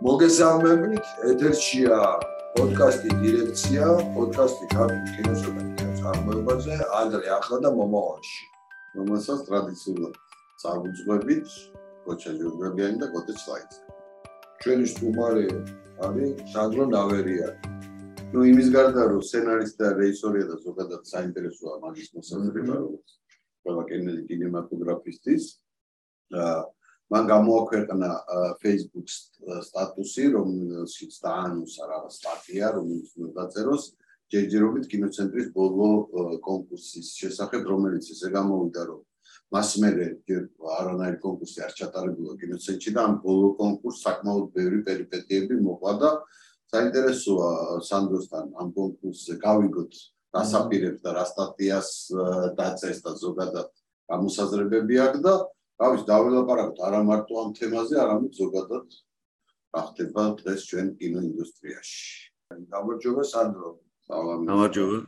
მოგესალმებით, ეთერშია პოდკასტი დირექცია, პოდკასტი ქართულ კინოსა და კინოწარმოებაზე, ანდრე ახლა და მომავალში. რომელსაც ტრადიციულად წარუძღვებით კოჩა ჯურგებიანი და კოტე ჩლაიც. ჩვენი სტუმარი არის სანდრო ნავერია. ნუ იმის გარდა რომ სცენარისტი და რეჟისორია და ზოგადად საინტერესოა მაგის მოსაზრება როგორც ყველა კინემატოგრაფისტის და მან გამოაქვეყნა Facebook სტატუსი, რომელშიც დაანონსა რაღაც სტატია, რომელიც დაწეროს. ჯერჯერობით კინოცენტრის ბოლო კონკურსის შესახებ, რომელიც ესე გამოვიდა, რომ მას მერე არანაირი კონკურსი არ ჩატარებულა კინოცენტრში და ამ ბოლო კონკურსს საკმაოდ ბევრი პერიპეტიები მოყვა და საინტერესოა სანდროსთან ამ კონკურსზე გავიგოთ რასაპირებს და რა სტატიას დაწეს და ზოგადად გამოსაზრებები აქვს და რავის დავილაპარაკოთ არა მარტო ამ თემაზე, არამედ ზოგადად რა ხდება დღეს ჩვენ კინოინდუსტრიაში. გამარჯობა სანდრო. სალამი. გამარჯობა.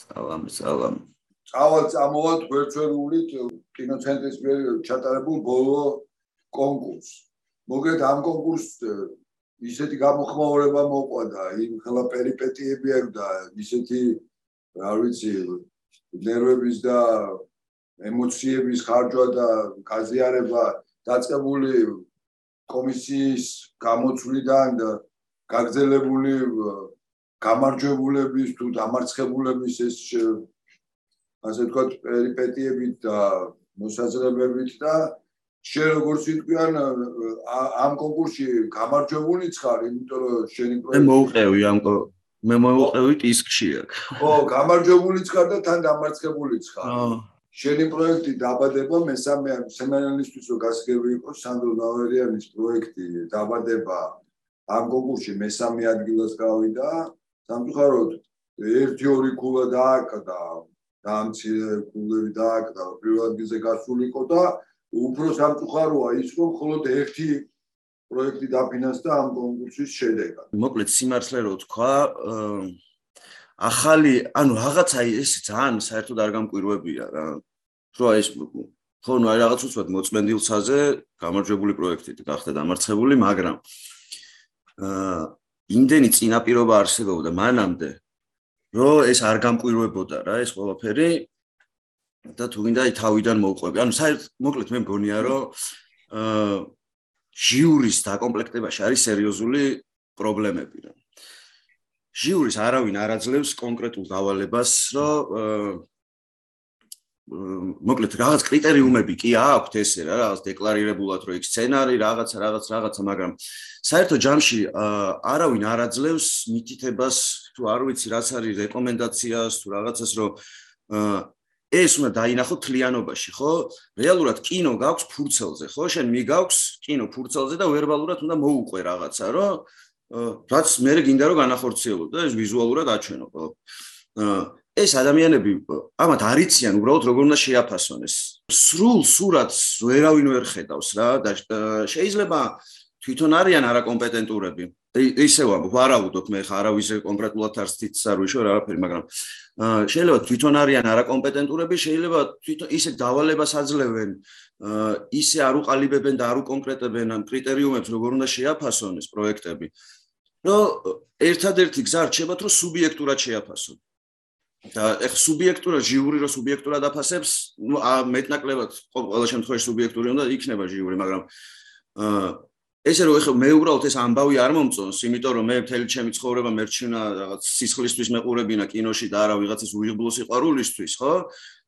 სალამი, სალამი. წავალ წამოვალ ვერცვერული კინოცენტრის მიერ ჩატარებულ ბოლო კონკურს. მოგეთ ამ კონკურსს ისეთი გამოხმაურება მოყვა და იმ ხელა პერიპეტიები აქვს და ისეთი რა ვიცი ნერვების და ემოციების ხარჯვა და გაზიარება დაწყებული კომისიის გამოცვლიდან და გაგზელებული გამარჯვებულების თუ დამარცხებულების ეს ასე ვთქვათ პერიპეტიებით და მოსაზრებებით და შენ როგორც ვიტყვიან ამ კონკურსში გამარჯვებულიც ხარ იმიტომ რომ შენი პროექტი მე მოუყევი ამ მე მოუყევი ტისკში აქ. ხო გამარჯვებულიც ხარ და თან დამარცხებულიც ხარ აა შენი პროექტი დაბადება მესამე სემენალისტვის რო გასაგები იყო სანდრო ნავერიანის პროექტი დაბადება ამ კონკურსში მესამე ადგილას გავიდა. სამწუხაროდ ერთი ორი კულა დააკდა დამცირე კულები დააკდა პირველ ადგილზე გასულიყო და უფრო სამწუხაროა ის რომ მხოლოდ ერთი პროექტი დაფინანსდა ამ კონკურსის შედეგად. მოკლედ სიმართლე რო თქვა ახალი, ანუ რაღაცა ეს ძალიან საერთოდ არ გამკვირვებია რა. რო ეს ხო, ნუ აი რაღაც უცბად მოწმენდილცაზე გამარჯვებული პროექტით გახდა დამარცხებული, მაგრამ აა იმდენი წინაპირობა არსებობდა მანამდე, რომ ეს არ გამკვირვებოდა რა ეს ყველაფერი და თუ მინდა აი თავიდან მოვყვები. ანუ საერთოდ მოკლედ მე მგონია, რომ აა ჟიურის დაკომპლექტებაში არის სერიოზული პრობლემები რა. ჟიურის არავინ არ აძლევს კონკრეტულ დავალებას, რომ მოკლედ რაღაც კრიტერიუმები კი აქვს ესე რა, რაღაც დეკლარირებულად რო იქ სცენარი, რაღაცა, რაღაცა, რაღაცა, მაგრამ საერთო ჯამში არავინ არ აძლევს მითითებას, თუ არ ვიცი, რაც არის რეკომენდაციას, თუ რაღაცას, რომ ეს უნდა დაინახო თლიანობაში, ხო? რეალურად კინო გაქვს ფურცელზე, ხო? შენ მიგაქვს კინო ფურცელზე და ვერბალურად უნდა მოუყვე რაღაცა, რომ რაც მე გინდა რომ განახორციელო და ეს ვიზუალურად აჩვენო ყველა. ეს ადამიანები ამათ არიციან უბრალოდ როგორ უნდა შეაფასონ ეს. სრულ სურათს ვერავინ ვერ ხედავს რა და შეიძლება თვითონ არიან არაკომპეტენტურები. ისევ ვარაუდობ მე ხა არავის კონკრეტულად არ ცით არ ვიშო არაფერი, მაგრამ შეიძლება თვითონ არიან არაკომპეტენტურები, შეიძლება თვითონ ისე დავალებას აძლევენ, ისე არ უყალიბებენ და არ უკონკრეტებენ ამ კრიტერიუმებს როგორ უნდა შეაფასონ ეს პროექტები. რომ ერთადერთი გზა რჩება თუ სუბიექტურად შეაფასო. და ეხ სუბიექტურად ჟიური რო სუბიექტურად აფასებს, ნუ მეტნაკლებად ყოველ შემთხვევაში სუბიექტური უნდა იქნება ჟიური, მაგრამ აა ესე რომ ეხლა მე უბრალოდ ეს ამბავი არ მომწონს, იმიტომ რომ მე მთელი ჩემი ცხოვრება მერჩინა რაღაც სისხლისთვის მეყურებინა კინოში და არა ვიღაცის უიღბლო სიყვარულისთვის, ხო?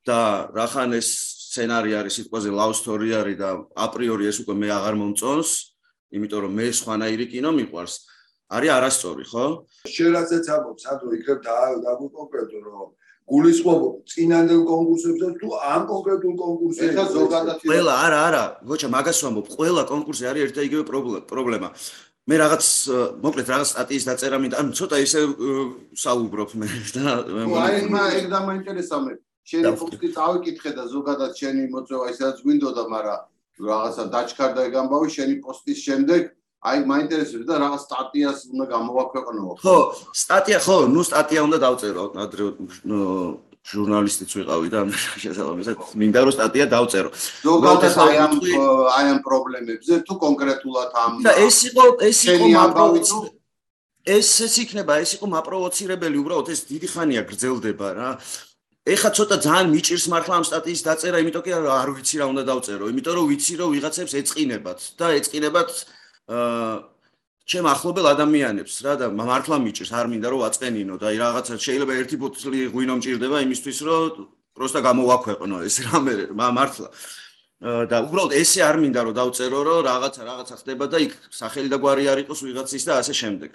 და რახან ეს სცენარი არის სიტყვაზე love story არის და აპრიორი ეს უკვე მე აღარ მომწონს, იმიტომ რომ მე სხვანაირი კინო მიყვარს. არის არასწორი, ხო? შენ რაცეც ამბობ, სადო იქნებ და დაგუ კონკრეტო რომ გულისხმობ წინანდელ კონკურსებზე თუ ამ კონკრეტულ კონკურსზე ეხა ზოგადად ყველა არა არა, გოჩა მაგას ვამბობ, ყველა კონკურსზე არის ერთ და იგივე პრობლემა. მე რაღაც მოკლედ რაღაც სტატიის დაწერა მინდა, ანუ ცოტა ისე საუბრობ მე და აი მე ეგ დამაინტერესა მე. შენი პოსტი წავიკითხე და ზოგადად შენი მოწვევა ისაც გვინდოდა, მაგრამ რაღაცა დაჩქარდა ეგ ამბავი შენი პოსტის შემდეგ აი მაინტერესებს და რაღაც სტატიას უნდა გამოვაქვეყნო. ხო, სტატია ხო, ნუ სტატია უნდა დავწერო ადრე ჟურნალისტიც ვიყავი და შესაბამისად მინდა რომ სტატია დავწერო. ზოგადად აი ამ აი ამ პრობლემებზე თუ კონკრეტულად ამ და ეს იყო ეს იყო მაპროვოცი ესეც იქნება ეს იყო მაპროვოცირებელი უბრალოდ ეს დიდი ხანია გრძელდება რა. ეხა ცოტა ძალიან მიჭირს მართლა ამ სტატიის დაწერა, იმიტომ კი არ ვიცი რა უნდა დავწერო, იმიტომ რომ ვიცი რომ ვიღაცებს ეწყინებათ და ეწყინებათ აა ჩემ ახლობელ ადამიანებს რა და მართლა მიჭირს არ მინდა რომ ვაწყენინო და აი რაღაცა შეიძლება ერთი ბოთლი ღვინო მჭირდება იმისთვის რომ პროსტა გამოვაქვეყნო ეს რამე მართლა. და უბრალოდ ესე არ მინდა რომ დავწერო რომ რაღაცა რაღაცა ხდება და იქ სახელი და გვარი არ იყოს ვიღაცის და ასე შემდეგ.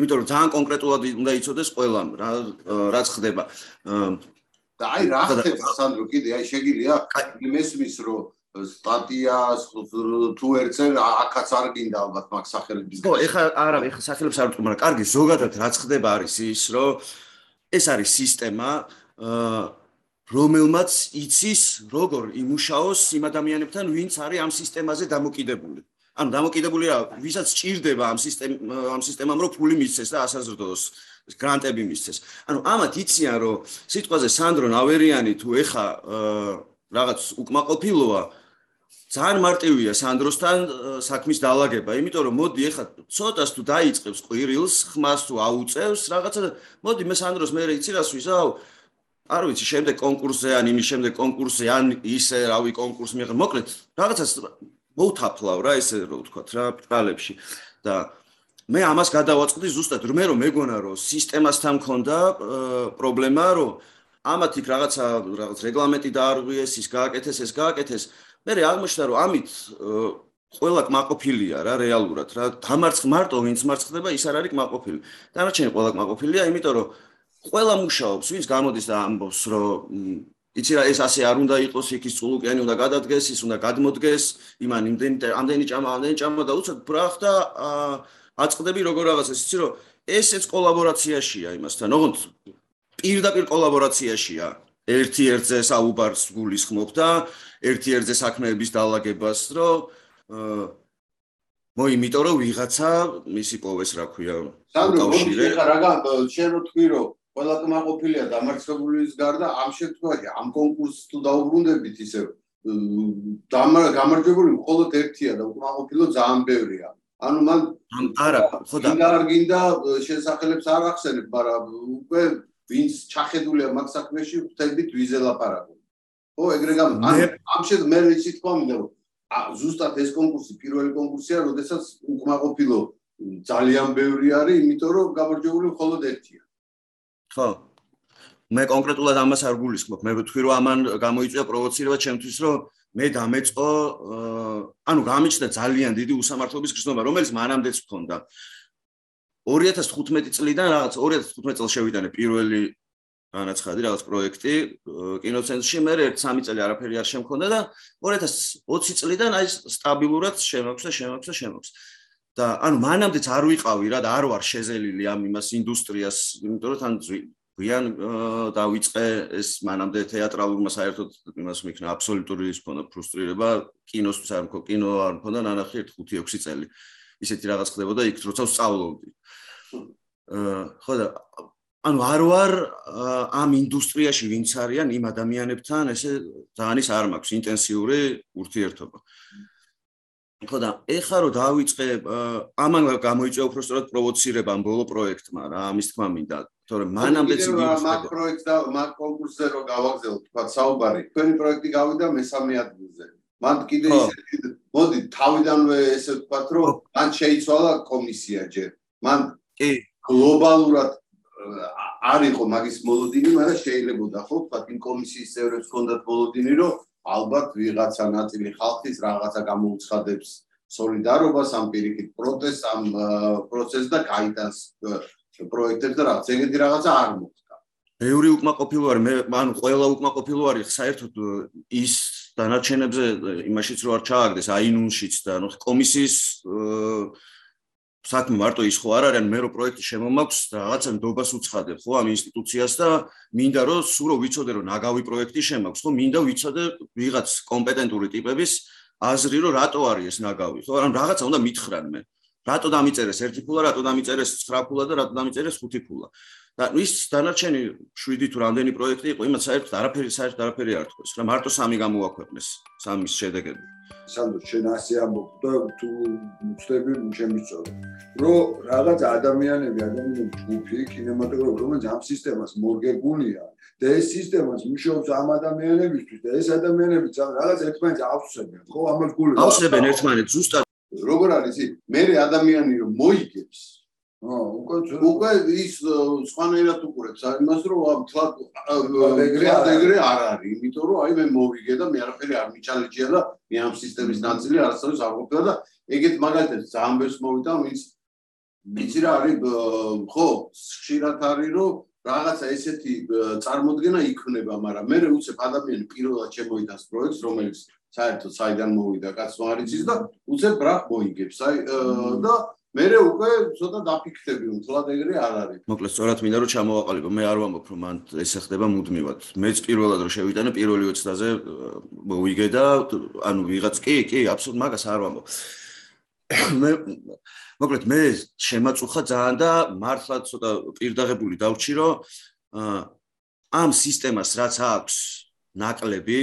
იმიტომ რომ ძალიან კონკრეტულად უნდა იცოდეს ყველამ რა რაც ხდება. და აი რა ხდება სანდრო კიდე აი შეგიძლია იმესმის რომ სტატიას თუ ერთზე აქაც არ გინდა ალბათ მაგ სახელების ხო ეხა არა ეხა სახელებს არ მაგრამ კარგი ზოგადად რაც ხდება არის ის რომ ეს არის სისტემა რომელმაც იცის როგორ იმუშაოს იმ ადამიანებთან ვინც არის ამ სისტემაზე დამოკიდებული. ანუ დამოკიდებული რა ვისაც ჭირდება ამ სისტემ ამ სისტემამ რომ ფული მისცეს და ასაზრდოს გრანტები მისცეს. ანუ ამათ იციან რომ სიტყვაზე სანდრო ნავერიანი თუ ეხა რაღაც უკმაყოფილოა ძალიან მარტივია სანდროსთან საქმის დაალაგება, იმიტომ რომ მოდი ეხლა ცოტას თუ დაიწყებს ყვირილს, ხმას თუ აუწევს, რაღაცა მოდი მე სანდროს მე იცი რას ვისაო? არ ვიცი, შემდეგ კონკურსზე ან იმის შემდეგ კონკურსზე ან ისე, რავი, კონკურს მიიღე, მოკლედ, რაღაცას მოუთაფლავ რა ესე რო ვთქვათ რა, ბრალებში და მე ამას გადავაწყდი ზუსტად, მე რომ მეგონა რომ სისტემასთან მქონდა პრობლემა, რომ ამათ იქ რაღაცა რაღაც რეგლამენტი დაარღვიეს, ის გააკეთეს, ეს გააკეთეს, მე აღმოჩნდა რომ ამით ყველა კმაყოფილია რა რეალურად რა. დამარცხ მარტო ვინც მარცხდება ის არ არის კმაყოფილი. დანარჩენი ყველა კმაყოფილია? იმიტომ რომ ყველა მუშაობს ვინც გამოდის და ამბობს რომ იცი რა ეს ასე არ უნდა იყოს იქის წულუკიანი უნდა გადადგეს ის უნდა გადმოდგეს იმან იმდენი ამდენი ჭამა ამდენი ჭამა და უცებ ბრახ და აწყდები როგორ რაღაცა იცი რომ ესეც კოლაბორაციაშია იმასთან. ოღონდ პირდაპირ კოლაბორაციაშია. ერთი ერთზე საუბარს გულისხმობ და ერთი ერთზე საქმეების დაალაგებას, რომ მოი, იმიტომ რომ ვიღაცა მისი პოვეს, რა ქვია, კავშირი. ხა რა შენ რო თქვი რომ ყველა კმაყოფილია დამარცხებულის გარდა ამ შემთხვევაში ამ კონკურსს თუ დაუბრუნდებით ისე გამარჯვებული მხოლოდ ერთია და კმაყოფილო ძალიან ბევრია. ანუ მან არა, ხო და არ გინდა შესახელებს არ ახსენებ, მაგრამ უკვე ვინც ჩახედულია მაგ საქმეში ხვდებით ვიზელაპარაკო. ხო, ეგრე გამ ან ამ შედ მე ვიცი თქვა მინდა რომ ზუსტად ეს კონკურსი პირველი კონკურსია, როდესაც უკმაყოფილო ძალიან ბევრი არის, იმიტომ რომ გამარჯვებული მხოლოდ ერთია. ხო. მე კონკრეტულად ამას არ გულისხმობ. მე ვთქვი რომ ამან გამოიწვია პროვოცირება ჩემთვის, რომ მე დამეწყო ანუ გამიჩნდა ძალიან დიდი უსამართლობის გრძნობა, რომელიც მანამდეც მქონდა. 2015 წლიდან რაღაც 2015 წელს შევიდანე პირველი განაცხადი რაღაც პროექტი კინოცენტრში მე ერთ 3 წელი არაფერი არ შემქონდა და 2020 წლიდან აი სტაბილურად შემოქვს და შემოქვს და შემოქვს და ანუ მანამდეც არ ვიყავი რა და არ ვარ შეზელილი ამ იმას ინდუსტრიას იმიტომ რომ თან გვიან დავიწყე ეს მანამდე თეატრალურმა საერთოდ იმას მიქნა აბსოლუტური ის ქონდა ფრუსტრირება კინოსთვის არ მქონდა კინო არ მქონდა ნანახი 5-6 წელი. ისეთი რაღაც ხდებოდა იქ როცა ვსწავლობდი. ხო და ანუ არ ვარ ამ ინდუსტრიაში ვინც არიან იმ ადამიანებთან ესე ძალიან ის არ მაქვს ინტენსიური ურთიერთობა. ხო და ეხლა რომ დავიწყე ამან გამოიწვია უბრალოდ პროვოცირება ამ ბოლო პროექტმა რა ამის თქმა მინდა. თორემ მანამდეც იგი მაგ პროექტს და მაგ კონკურსზე რომ გავაგზავნოთ თქვა საუბარი. თქვენი პროექტი გავიდა მესამე ადგილზე. მან კიდე ისე მოდი თავიდანვე ესე ვთქვათ რომ მან შეიცვალა კომისია ჯერ. მან კი. გლობალურად არ იყო მაგის მოლოდინი, მაგრამ შეიძლებოდა ხო თქვა იმ კომისიის წევრებს ჰქონდათ მოლოდინი, რომ ალბათ ვიღაცა ნაწილი ხალხის რაღაცა გამოუცხადებს солиდარობას ამ პირიქით პროტესტს ამ პროცესს და გაიტანს პროექტებს და რაღაც ეგეთი რაღაცა არ მოხდა. ბევრი უკმაყოფილო არის, მე ან ყველა უკმაყოფილო არის, საერთოდ ის დანარჩენებზე იმაშიც რო არ ჩააგდეს, აინულშიც და ანუ კომისიის აა საქმე მარტო ის ხო არ არის, ან მე რო პროექტი შემომაქვს რაღაცა ნდობას უცხადებ ხო ამ ინსტიტუციას და მინდა რომ სულ რო ვიცოდე რომ ნაგავი პროექტი შემოაქვს, ხო მინდა ვიცოდე ვიღაც კომპეტენტური ტიპების აზრი რომ რატო არის ეს ნაგავი, ხო ან რაღაცა უნდა მითხრან მე. რატო დამიწერეს 1 ფულა, რატო დამიწერეს 9 ფულა და რატო დამიწერეს 5 ფულა. და ის დანარჩენი 7 თუ რამდენი პროექტი იყო, იმათ საერთოდ არაფერი საერთოდ არაფერი არ თქოს, რა მარტო სამი გამოაქვეყნეს, სამის შედეგები. სანდრო, შენ ასე ამბობ და თუ უცდები ჩემი სწორი. რო რაღაც ადამიანები, ადამიანები ჯგუფი, კინემატოგრაფი, რომელიც ამ სისტემას მორგებულია და ეს სისტემას მუშაობს ამ ადამიანებისთვის და ეს ადამიანები რაღაც ერთმანეთს ავსებენ, ხო, ამას გული. ავსებენ ერთმანეთს ზუსტად. როგორ არის ის? მე ადამიანი რომ მოიგებს უკვე უკვე ის სხვანაირად უყურებს. იმას რომ თლად ეგრე არ არის. იმიტომ რომ აი მე მოვიგე და მე არაფერი არ მიჩალეჭია და მე ამ სისტემის ნაწილი არასდროს არ ვყოფილა და ეგეთ მაგალითად ძალიან ბევრს მოვიდა ვინც ვიცი რა არის ხო ხშირად არის რომ რაღაცა ესეთი წარმოდგენა იქნება მაგრამ მე უცებ ადამიანი პირველად შემოიტანს პროექტს რომელიც საერთოდ საიდან მოვიდა კაცო არ იცის და უცებ ბრახ მოიგებს აი და მერე უკვე ცოტა დაფიქრები უმთლად ეგრე არ არის. მოკლედ, სწორად მინდა რომ ჩამოვაყალიბო, მე არ ვამბობ რომ მან ესე ხდება მუდმივად. მეც პირველად რომ შევიტანე პირველი ოცდაზე მოვიგე და ანუ ვიღაც კი, კი, აბსოლუტურად მაგას არ ვამბობ. მე მოკლედ მე შემაწუხა ძალიან და მართლა ცოტა პირდაღებული დავრჩი რომ ამ სისტემას რაც აქვს ნაკლები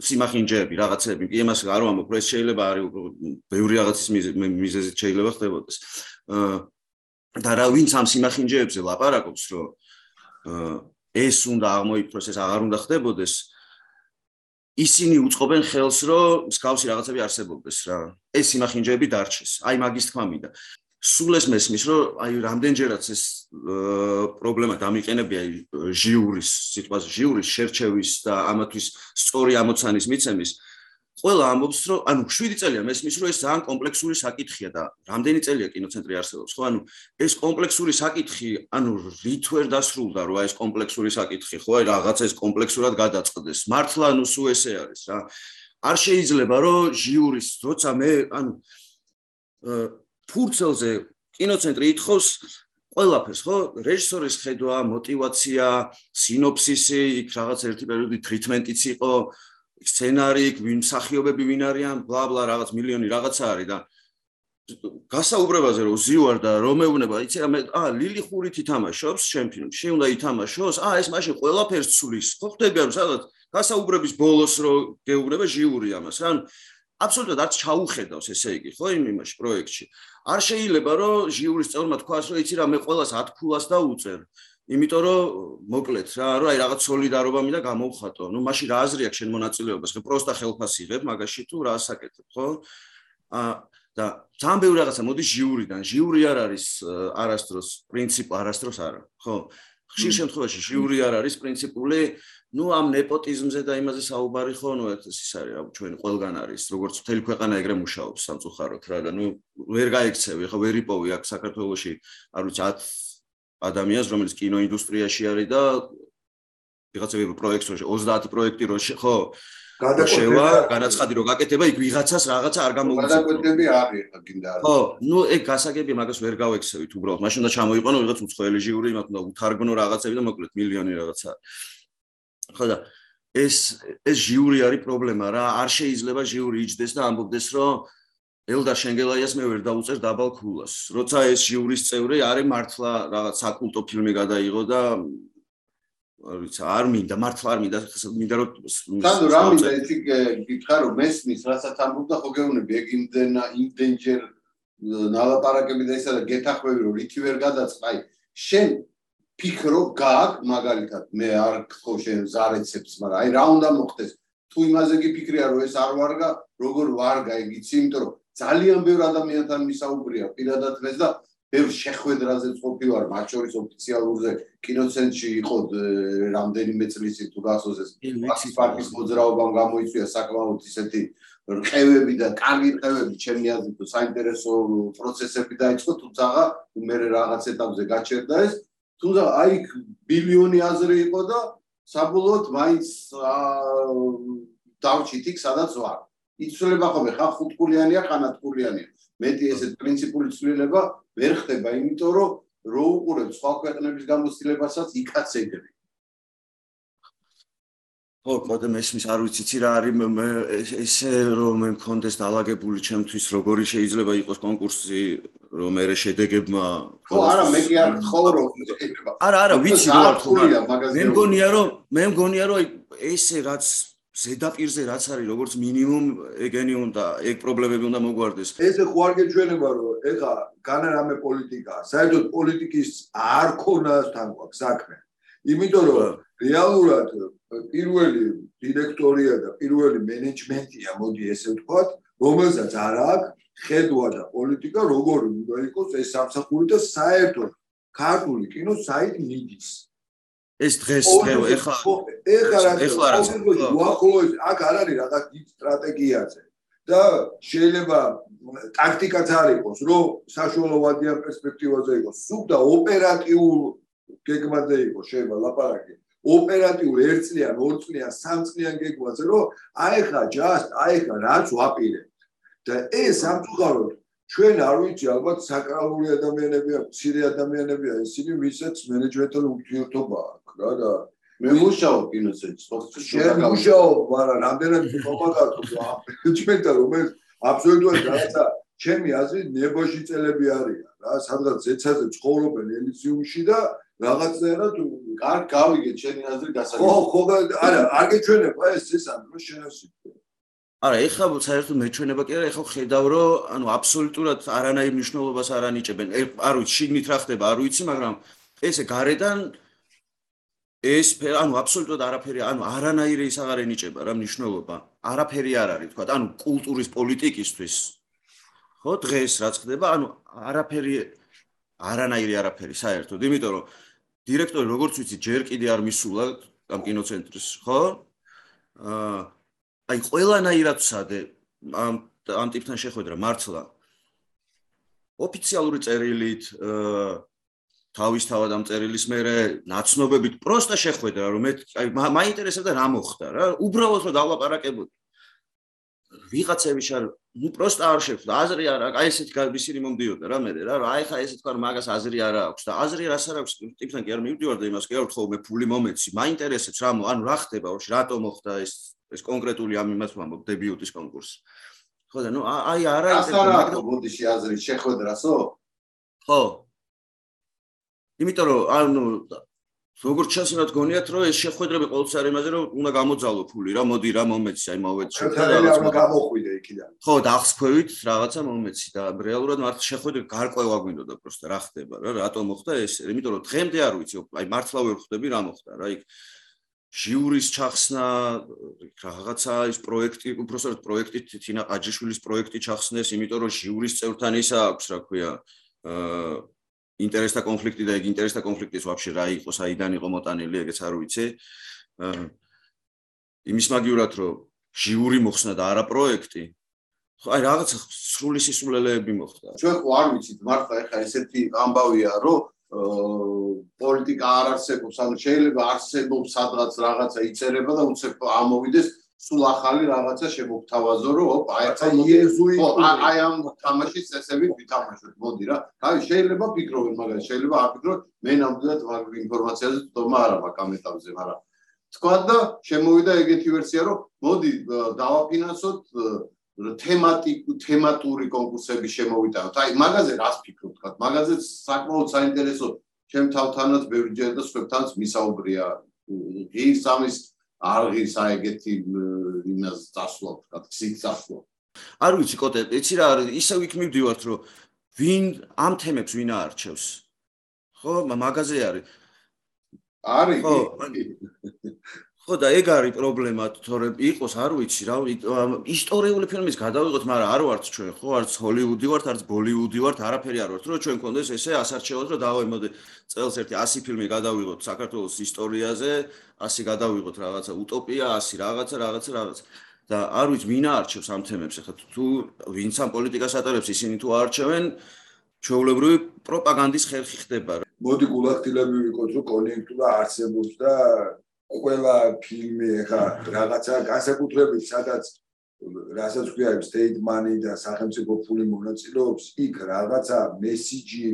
სიმახინჯეები, რაღაცები, კი იმას არ ვამბობ, რომ ეს შეიძლება არის ბევრი რაღაცის მიზეზით შეიძლება ხდებოდეს. აა და რა ვინც ამ სიმახინჯეებზე ლაპარაკობს, რომ ეს უნდა აღმოიფროს, ეს აღარ უნდა ხდებოდეს. ისინი უწყობენ ხელს, რომ მსგავსი რაღაცები არსებობდეს რა. ეს სიმახინჯეები დარჩეს. აი მაგის თქმა მინდა. სულ ეს მესმის, რომ აი რამდენჯერაც ეს პრობლემა დამიყენებია ჟიურის, სიტყვას ჟიურის შერჩევის და ამათვის სწორი ამოცანის მიცემის, ყველა ამბობს, რომ ანუ 7 წელია მესმის, რომ ეს ძალიან კომპლექსური საკითხია და რამდენი წელია კინოცენტრი არსებობს, ხო? ანუ ეს კომპლექსური საკითხი, ანუ რით ვერ დასრულდა, რა ეს კომპლექსური საკითხი, ხო? აი რაღაცა ეს კომპლექსურად გადაწყდეს. მართლა ანუ სულ ესე არის, რა. არ შეიძლება, რომ ჟიურის, როცა მე, ანუ ფურცელზე კინოცენტრი ითხოვს ყველაფერს, ხო? რეჟისორის ხედვა, мотиваცია, სინოფსისი, იქ რაღაც ერთი პერიოდი ტრიტმენტიც იყო, სცენარი, ვინ მსახიობები ვინ არიან, ბლა ბლა რაღაც მილიონი რაღაცა არის და გასაუბრებაზე რომ ზივარ და რომ ეუნება, იცი რა მე ა ლილი ხურით ითამაშობს შენ ფილმში, უნდა ითამაშოს. ა ეს მაშინ ყველაფერს ცulis. ხო ხდები არ სადაც გასაუბრების ბოლოს რო გეუბნება ჟიური ამას, ან აბსოლუტურად არც ჩაუხედავს, ესე იგი, ხო, იმ იმაში პროექტში. არ შეიძლება რომ ჟიურის წევრმა თქვას, რომ იცი რა, მე ყოველას 10 ქულას დაუწერ. იმიტომ რომ მოკლედ რა, რომ აი რაღაც солиდარობა მინდა გამოვხატო. ნუ მაშინ რა აზრი აქვს შენ მონაწილეობას? ხო, პროსტა ხელფას იღებ მაგაში თუ რა ასაკეთებ, ხო? ა და ძალიან ბევრი რაღაცა მოდის ჟიურიდან. ჟიური არ არის არასდროს, პრინციპ არასდროს არა, ხო? ხშირ შემთხვევაში შიური არ არის პრინციპული, ну ამ ნეპოტიზმზე და იმაზე საუბარი ხო, ну ეს ის არის ჩვენ ყველგან არის, როგორც მთელი ქვეყანა ეგრე მუშაობს სამწუხაროდ რა და ну ვერ გაიქცევი, ხა ვერ იპოვი აქ საქართველოში, არ ვიცი 10 ადამიანს, რომელიც კინოინდუსტრიაში არის და ვიღაცები პროექტში 30 პროექტი რო ხო გადაშევა განაცხადი რომ გაკეთება იქ ვიღაცას რაღაცა არ გამოუწევს გადაკვეთები არის ხა გინდა ხო ნუ ეგ გასაგები მაგას ვერ გავექცევით უბრალოდ. მაშინ უნდა ჩამოიყვანო ვიღაც უცხოელი ჟიური იმათ უნდა უთარგმნო რაღაცები და მოკლედ მილიონი რაღაცა ხო და ეს ეს ჟიური არის პრობლემა რა არ შეიძლება ჟიური იჯდეს და ამბობდეს რომ ელდა შენგელაიას მე ვერ დაუწერ დაბალ ქულას. როცა ეს ჟიურის წევრი არის მართლა რაღაც საკულტო ფილმი გადაიღო და ვიცი არ მინდა მართლა არ მინდა მინდა რომ სანდო რა მინდა იცი გითხარ რომ მესმის რასაც ამბობდა ხო გეუბნები ეგ იმდენა იმდენჯერ ნალაპარაკები და ისა და გეთახვევი რომ რითი ვერ გადაწყაი შენ ფიქრო გაკ მაგალითად მე არ ხო შენ ზარეცებს მაგრამ აი რა უნდა მოხდეს? თუ იმაზე გიფიქრია რომ ეს არ ვარგა როგორ ვარგა იგიცი იმიტომ რომ ძალიან ბევრ ადამიანთან მისაუბრია პირადად დღეს და ბევრ შეხვედრაზეც ყოფი ვარ, მათ შორის ოფიციალურზე კინოცენტრში იყო რამდენიმე წლის თუ გასოზეს პასის პარკის მოძრაობამ გამოიწვია საკმაოდ ისეთი რყევები და კარგი რყევები ჩემი აზრით საინტერესო პროცესები დაიწყო, თუმცა მე რაღაც ეტაპზე გაჩერდა ეს, თუმცა აი ბილიონი აზრი იყო და საბოლოოდ მაინც დავჭით იქ სადაც ვარ. იცვლება ხოლმე ხა ხუთკულიანია, ხა ნათკულიანია. მეტი ესეთ პრინციპული ცვლილება ვერ ხდება, იმიტომ რომ რო უყურებ სხვა ქვეყნების გამოცდილებასაც იქაც ეგრე. ხო, კოდე მესმის არ ვიცი რა არის ესე რომ მე მქონდეს დაალაგებული ჩემთვის როგორი შეიძლება იყოს კონკურსი რომ მე შედეგებმა ხო არა მე კი არ ხო რომ არა არა ვიცი რა თქმა მე მგონია რომ მე მგონია რომ ესე რაც ზედაპირზე რაც არის როგორც მინიმუმ ეგენი უნდა ეგ პრობლემები უნდა მოგვარდეს. ესე ხო არ გეჩვენება რომ ეხა განა რამე პოლიტიკა საერთოდ პოლიტიკის არ ქონას თან გვაქვს საქმე. იმიტომ რომ რეალურად პირველი დირექტორია და პირველი მენეჯმენტია მოდი ესე ვთქვათ რომელსაც არ აქვს ხედვა და პოლიტიკა როგორი უნდა იყოს ეს სამსახური და საერთოდ ქართული კინო საით მიდის ეს დღეს ეხლა ეხლა რა ეხლა რა უახლოეს აქ არ არის რაღაც დიდ სტრატეგიაზე. და შეიძლება ტაქტიკაც არ იყოს რომ საშუალო ვადიან პერსპექტივაზე იყოს. სულ და ოპერატიულ გეგმაზე იყოს შეიძლება ლაპარაკი. ოპერატიულ ერთწლიან, ორწლიან, სამწლიან გეგმაზე რომ აიხა just აიხა რაც ვაპირებ და ეს სამწუხაროდ ჩვენ არ ვიცი ალბათ საკრალური ადამიანებია, მცირე ადამიანებია, ისინი ვისაც მენეჯმენტთან ურთიერთობა აქვს რა და მე მუშაობ კინოზე, სპორტში. შენ მუშაობ, მაგრამ რამდენად მომაგათო მენეჯმენტთან რომელიც აბსოლუტურად რაღაცა ჩემი აზრით ნებოში წელები არიან რა, სადღაც ზეცაზე ცხოვრობენ ელიზიუმში და რაღაცნაირად კარგ გავიგე ჩემი აზრი გასაგები. ხო, ხო, არა, არ გეჩვენება ეს ეს ამ დროს შენასი. არა, ეხლა საერთოდ მეჩვენება კი არა, ეხლა ხედავ რომ ანუ აბსოლუტურად არანაირ მნიშვნელობას არ ანიჭებენ. არ ვიცი, შიგნით რა ხდება, არ ვიცი, მაგრამ ესე გარედან ეს ანუ აბსოლუტურად არაფერი, ანუ არანაირი ის აღარ ენიჭება რა მნიშვნელობა. არაფერი არ არის, თქვა, ანუ კულტურის პოლიტიკისთვის. ხო, დღეს რაც ხდება, ანუ არაფერი არანაირი არაფერი საერთოდ, იმიტომ რომ დირექტორი როგორც ვიცი, ჯერ კიდე არ მისულა ამ კინოცენტრის, ხო? აა აი ყველანაირად ვსადე ამ ამ ტიპთან შეხვედრა მართლა ოფიციალური წერილით თავისთავად ამ წერილის მერე ნაცნობებით პროსტა შეხვედრა რომ მე აი მაინტერესებდა რა მოხდა რა უბრალოდ რომ დავლაპარაკებოდი ვიღაცები შარ ნუ პროსტა არ შეხვდა აზრი არა აი ესეთ გაბისირი მომდიოდა რა მე რა აი ხა ესე თქვა მაგას აზრი არა აქვს და აზრი რას არ აქვს ტიპთან კი არ მივდივარ და იმას კი არ ვთხოვ მე ფული მომეცი მაინტერესებს რა ანუ რა ხდება ვაში რატო მოხდა ეს ეს კონკრეტული ამ იმას ვამბობ დებიუტის კონკურსი. ხო და ნუ აი არა ის მაგრამ ბოდიში აზრი შეხვედრასო? ხო. იმიტომ რომ ანუ როგორც ჩანს რა თქონიათ რომ ეს შეხვედრები ყოველთვის არის იმაზე რომ უნდა გამოძალო ფული რა მოდი რა მომეცი აი მოვეცი შეხვედრა გამოხვიდე იქიდან. ხო და ახსქვევით რაღაცა მომეცი და რეალურად მართლა შეხვედრა გარკვევა გვინდოდა პროსტა რა ხდება რა რატო მოხდა ეს იმიტომ რომ დღემდე არ ვიცი აი მართლა ვერ ხვდები რა მოხდა რა იქ ჟიურის ჩახსნა რაღაცა ის პროექტი უბრალოდ პროექტი თინა ყაჯიშვილის პროექტი ჩახსნეს იმიტომ რომ ჟიურის წევრთან ისა აქვს რა ქვია აა ინტერესთა კონფლიქტი და ეგ ინტერესთა კონფლიქტის ვაფშე რა იყო საიდან იყო მოტანილი ეგეც არ ვიცი აა იმის მაგივრად რომ ჟიური მოხსნა და არა პროექტი ხო აი რაღაცა სრული სისულელეები მოხდა. ჩვენ ხო არ ვიცით მართლა ეხა ესეთი ამბავია რომ პოლიტიკა არ არსებობს, ანუ შეიძლება არსებობს სადღაც რაღაცა იწერება და უცებ ამოვიდეს სულ ახალი რაღაცა შემოგთავაზო, რომ ოპ, აი ახლა იეზუიტი აი ამ თამაშის წესები ვითამაშოთ, მოდი რა. აი შეიძლება ფიქრობენ, მაგრამ შეიძლება არ ფიქრობ, მე ნამდვილად მაგ ინფორმაციაზე თქმა არა მაქვს ამ ეტაპზე, მაგრამ თქვა და შემოვიდა ეგეთი ვერსია, რომ მოდი დავაფინანსოთ თემატიკ თემატური კონკურსები შემოვიტანოთ. აი, მაგაზე რას ფიქრობთ, მაგაზე საკმაოდ საინტერესო ჩემ თავთანაც ბევრჯერ და სხვებთანაც მისაუბრია. ის ამის არღის აიგეთი იმას დასვლა, თქვა, სიც დასვლა. არ ვიცი, კოტე, იცი რა არის, ისე ვიქ მივდივართ, რომ ვინ ამ თემებს ვინ აარჩევს? ხო, მაგაზე არის. არის. ხო. ხო და ეგ არის პრობლემა, თორემ იყოს, არ ვიცი რა, ისტორიული ფილმის გადავიღოთ, მაგრამ არ ვართ ჩვენ, ხო, არც ჰოლივუდი ვართ, არც ბოლივუდი ვართ, არაფერი არ ვართ, რომ ჩვენ გქონდეს ესე ასარჩევად, რომ დავემოდე წელს ერთი 100 ფილმი გადავიღოთ საქართველოს ისტორიაზე, 100 გადავიღოთ რაღაცა უტოპია, 100 რაღაცა, რაღაცა, რაღაცა. და არ ვიცი, ვინ არჩევს ამ თემებს, ახლა თუ ვინც ამ პოლიტიკას ატარებს, ისინი თუ არჩევენ, ჩვეულებრივი პროპაგანდის ხერხი ხდება. მოდი გულახდილები ვიყოთ, რომ კონიუნქტურა არსებობს და ყველა ფილმი ახლა რაღაცა განსაკუთრებით სადაც რასაც ქვია state money და სახელმწიფო ფული მონაწილეობს იქ რაღაცა მესიჯი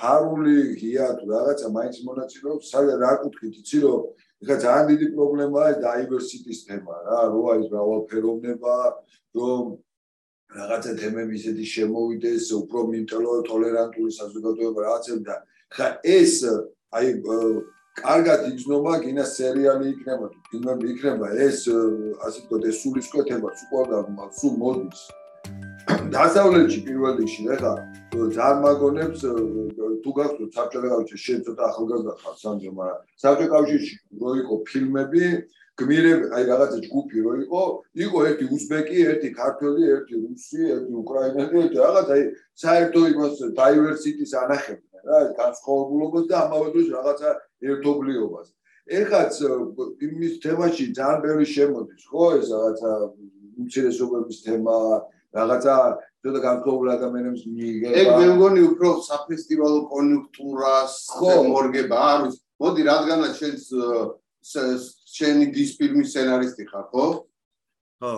ფარული ღია თუ რაღაცა მაინც მონაწილეობს სადაც რა კუთხით იცი რომ ეხლა ძალიან დიდი პრობლემაა დაივერსიტის თემა რა, რო აი მრავალფეროვნება, რომ რაღაცა თემები ისეთი შემოვიდეს, უფრო მიტოლერანტული საზოგადოება რაღაცები და ხა ეს აი კარგად იგზნობა გინა სერიალი იქნება ფილმები იქნება ეს ასე ვთქვათ ეს სულისკვეთება სულ სულ მოდის. დასავლეთში პირველ რიგში ხა ძალიან მაგონებს თუ გახსოვთ საბჭოთა კავშირში შენ ცოტა ახალგაზრდა ხარ სანდრო მაგრამ საბჭოთა კავშირში რო იყო ფილმები გმირები აი რაღაცა ჯგუფი რო იყო იყო ერთი უზბეკი ერთი ქართველი ერთი რუსი ერთი უკრაინელი ერთი რაღაც აი საერთო იმას დაივერსიტის ანახები რა განსხვავებულობას და ამავე დროს რაღაცა ერთობლიობას. ეხაც იმის თემაში ძალიან ბევრი შემოდის, ხო, ეს რაღაცა უმცირესობების თემა, რაღაცა ცოტა განსხვავებული ადამიანებს მიიღება. ეგ მე მგონი უფრო საფესტივალო კონიუნქტურას მორგება, არ ვიცი. მოდი, რადგანაც შენ შენი დისფილმის სცენარისტი ხარ, ხო? ხო.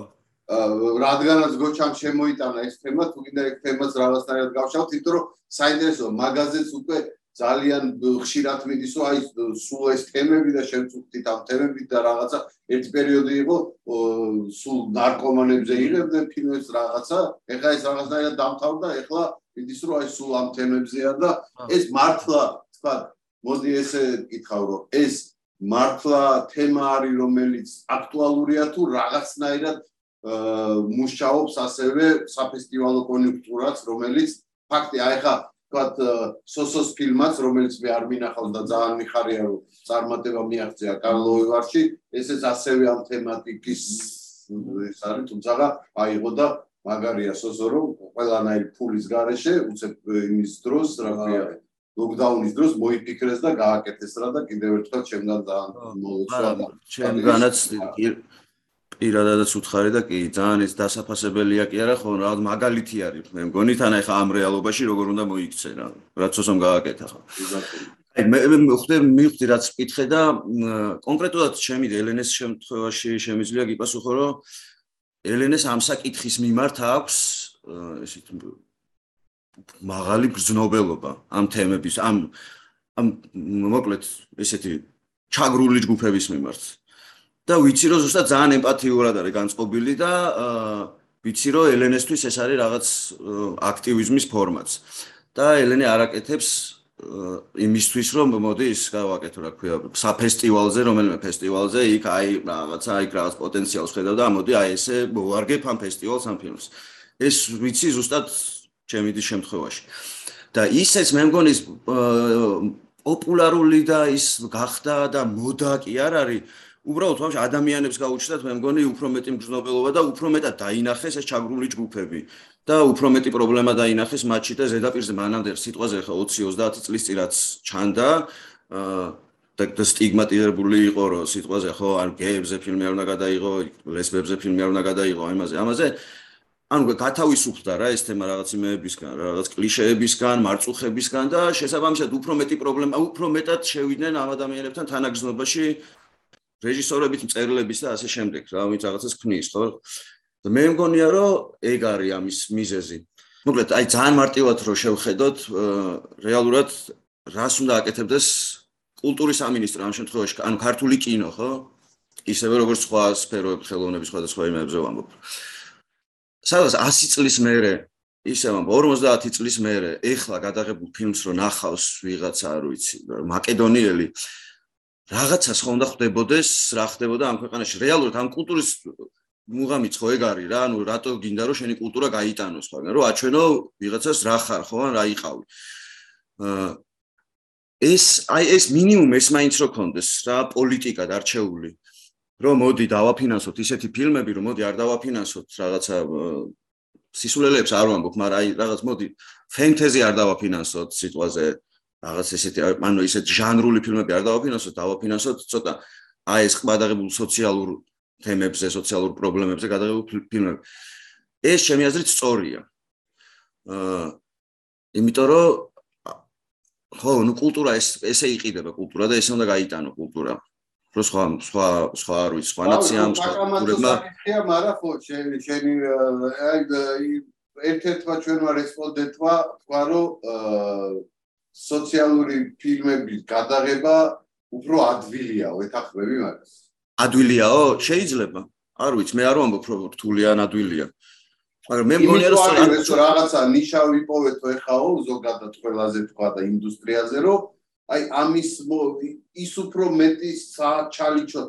რადგანაც გოჩამ შემოიტანა ეს თემა, თუ კიდე ეს თემას რაღაცნაირად გავშალთ, იმიტომ რომ საინტერესო მაგაზეც უკვე ძალიან ხშირად მიდის, რომ აი სულ ეს თემები და შემწუხდით ამ თემებით და რაღაცა ერთი პერიოდი იყო სულ ნარკომანებზე იღებდნენ ფილმებს რაღაცა, ეხლა ეს რაღაცნაირად დამთავრდა, ეხლა მიდის, რომ აი სულ ამ თემებზეა და ეს მართლა, თქვა, მოდი ესე გითხავ, რომ ეს მართლა თემა არის, რომელიც აქტუალურია თუ რაღაცნაირად მუშაობს ასევე საფესტივალო კონიუნქტურაც, რომელიც ფაქტია, აი ხა თქვათ სოსოს ფილმაც, რომელიც მე არ მინახავს და ძალიან მიხარია, რომ წარმატება მიაღწია კარლოვარში, ესეც ასევე ამ თემატიკის ეს არის, თუმცა აიღო და მაგარია სოსო რომ ყველანაირი ფულის garaშე უცებ იმის დროს, რა ქვია, ლოკდაუნის დროს მოიფიქრეს და გააკეთეს რა და კიდევ ერთხელ ჩემგან ძალიან მოლოცვა. ჩემგანაც პირადადაც უთხარი და კი ძალიან ეს დასაფასებელია კი არა ხო რაღაც მაგალითი არის. მე მგონი თან ახლა ამ რეალობაში როგორ უნდა მოიქცე რა რაც ოსომ გააკეთა ხო. აი მე ხვდები მივხვდი რაც მკითხე და კონკრეტულად ჩემი ელენეს შემთხვევაში შემიძლია გიპასუხო რომ ელენეს ამ საკითხის მიმართ აქვს ესეთ მაღალი გრძნობელობა ამ თემების ამ ამ მოკლედ ესეთი ჩაგრული ჯგუფების მიმართ და ვიცი რომ ზუსტად ძალიან ემპათიურად არის განწყობილი და ვიცი რომ ელენესთვის ეს არის რაღაც აქტივიზმის ფორმაც. და ელენე არაკეთებს იმისთვის რომ მოდი ის გავაკეთო რა ქვია საფესტივალზე რომელიმე ფესტივალზე იქ აი რაღაცა აი რაღაც პოტენციალს ხედავ და მოდი აი ესე მოვარგებ ამ ფესტივალს ამ ფილმს. ეს ვიცი ზუსტად ჩემი დის შემთხვევაში. და ისეც მე მგონი პოპულარული და ის გახდა და მოდა კი არ არის უბრალოდ ვაფშე ადამიანებს გაუჩნდათ მე მგონი უფრო მეტი მგრძნობელობა და უფრო მეტად დაინახეს ეს ჩაგრული ჯგუფები. და უფრო მეტი პრობლემა დაინახეს მათში და ზედაპირზე მანამდე სიტყვაზე ხა 20-30 წლის წინ რაც ჩანდა და და სტიგმატიზებული იყო რომ სიტყვაზე ხო არ გეებზე ფილმი არ უნდა გადაიღო ლესბებზე ფილმი არ უნდა გადაიღო ამაზე ამაზე. ანუ გათავისუფლდა რა ეს თემა რაღაც იმეებისგან რაღაც კლიშეებისგან მარწუხებისგან და შესაბამისად უფრო მეტი პრობლემა უფრო მეტად შევიდნენ ამ ადამიანებთან თანაგზნობაში რეჟისორებით მწერლების და ასე შემდეგ რა ვინც რაღაცას ქნის ხო? და მე მგონია რომ ეგ არის ამის მიზეზი. მოკლედ აი ძალიან მარტივად რო შევხედოთ რეალურად რას უნდა აკეთებდეს კულტურის სამინისტრო ამ შემთხვევაში ანუ ქართული კინო ხო? ისევე როგორც სხვა სფეროების ხელოვნების სხვადასხვა იმებზე ვამბობ. სადაც 100 წლის მერე ისე ვამბობ 50 წლის მერე ეხლა გადაღებულ ფილმს რო ნახავს ვიღაცა არ ვიცი მაკედონიელი რაღაცას ხომ და ხდებოდეს, რა ხდებოდა ამ ქვეყანაში. რეალურად ამ კულტურის მუღამიც ხო ეგ არის რა, ანუ რატო გინდა რომ შენი კულტურა გაიტანოს ხო, რომ აჩვენო ვიღაცას რა ხარ ხო, ან რა იყავი. აა ეს აი ეს მინიმუმ ეს მაინც რო კონდეს რა პოლიტიკა დარჩეული. რომ მოდი დავაფინანსოთ ისეთი ფილმები, რომ მოდი არ დავაფინანსოთ რაღაცა სისულელებს არ ვამბობ, მაგრამ აი რაღაც მოდი ფენტეზი არ დავაფინანსოთ სიტყვაზე რაღაც ესეთი ანუ ისეთ ჟანრული ფილმები არ დავაფინანსოთ, დავაფინანსოთ ცოტა აი ეს ყბადაღებულ სოციალურ თემებზე, სოციალურ პრობლემებზე გადაღებულ ფილმები. ეს ჩემი აზრით სწორია. აა იმიტომ რომ ხო, ნუ კულტურა ეს ესე იყიდება კულტურა და ესე უნდა გაიტანო კულტურა. რო სხვა სხვა სხვა არ ვიცი, სხვა ნაციამ, სხვა კულტურებმა. მაგრამ ხო, შენი შენი აი ერთ-ერთმა ჩვენმა რესპონდენტმა თქვა რომ აა სოციალური ფილმების გადაღება უფრო ადვილიაო ეთახმები მაგას. ადვილიაო? შეიძლება. არ ვიცი მე არ ვამბობ რომ რთულია ან ადვილია. მაგრამ მე მგონია რომ რაღაცა ნიშა ვიპოვეთ ეხაო ზოგადად ყველაზე თქვა და ინდუსტრიაზე რომ აი ამის ის უფრო მეტი ჩალიჩო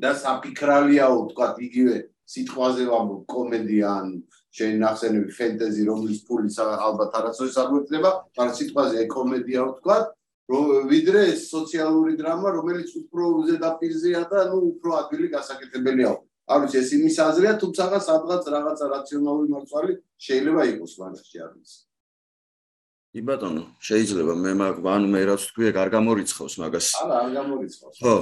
და საფიქრალიაო თქვა იგივე სიტყვაზე ვამბობ კომედია ან შენ ნახსენები ფენტეზი რომლის ფული ალბათ არასოდეს არ გვექნება მაგრამ სიტყვაზე კომედიაო თქვა რომ ვიდრე სოციალური დრამა რომელიც უფრო ზედაპირზეა და ნუ უფრო ადვილი გასაკეთებელიაო არ ვიცი ეს იმის აზრია თუმცა სადღაც რაღაცა რაციონალური მარცვალი შეიძლება იყოს მანაში არ ვიცი. კი ბატონო შეიძლება. მე ანუ მე რაც თქვი არ გამორიცხავს მაგას. არა არ გამორიცხავს. ხო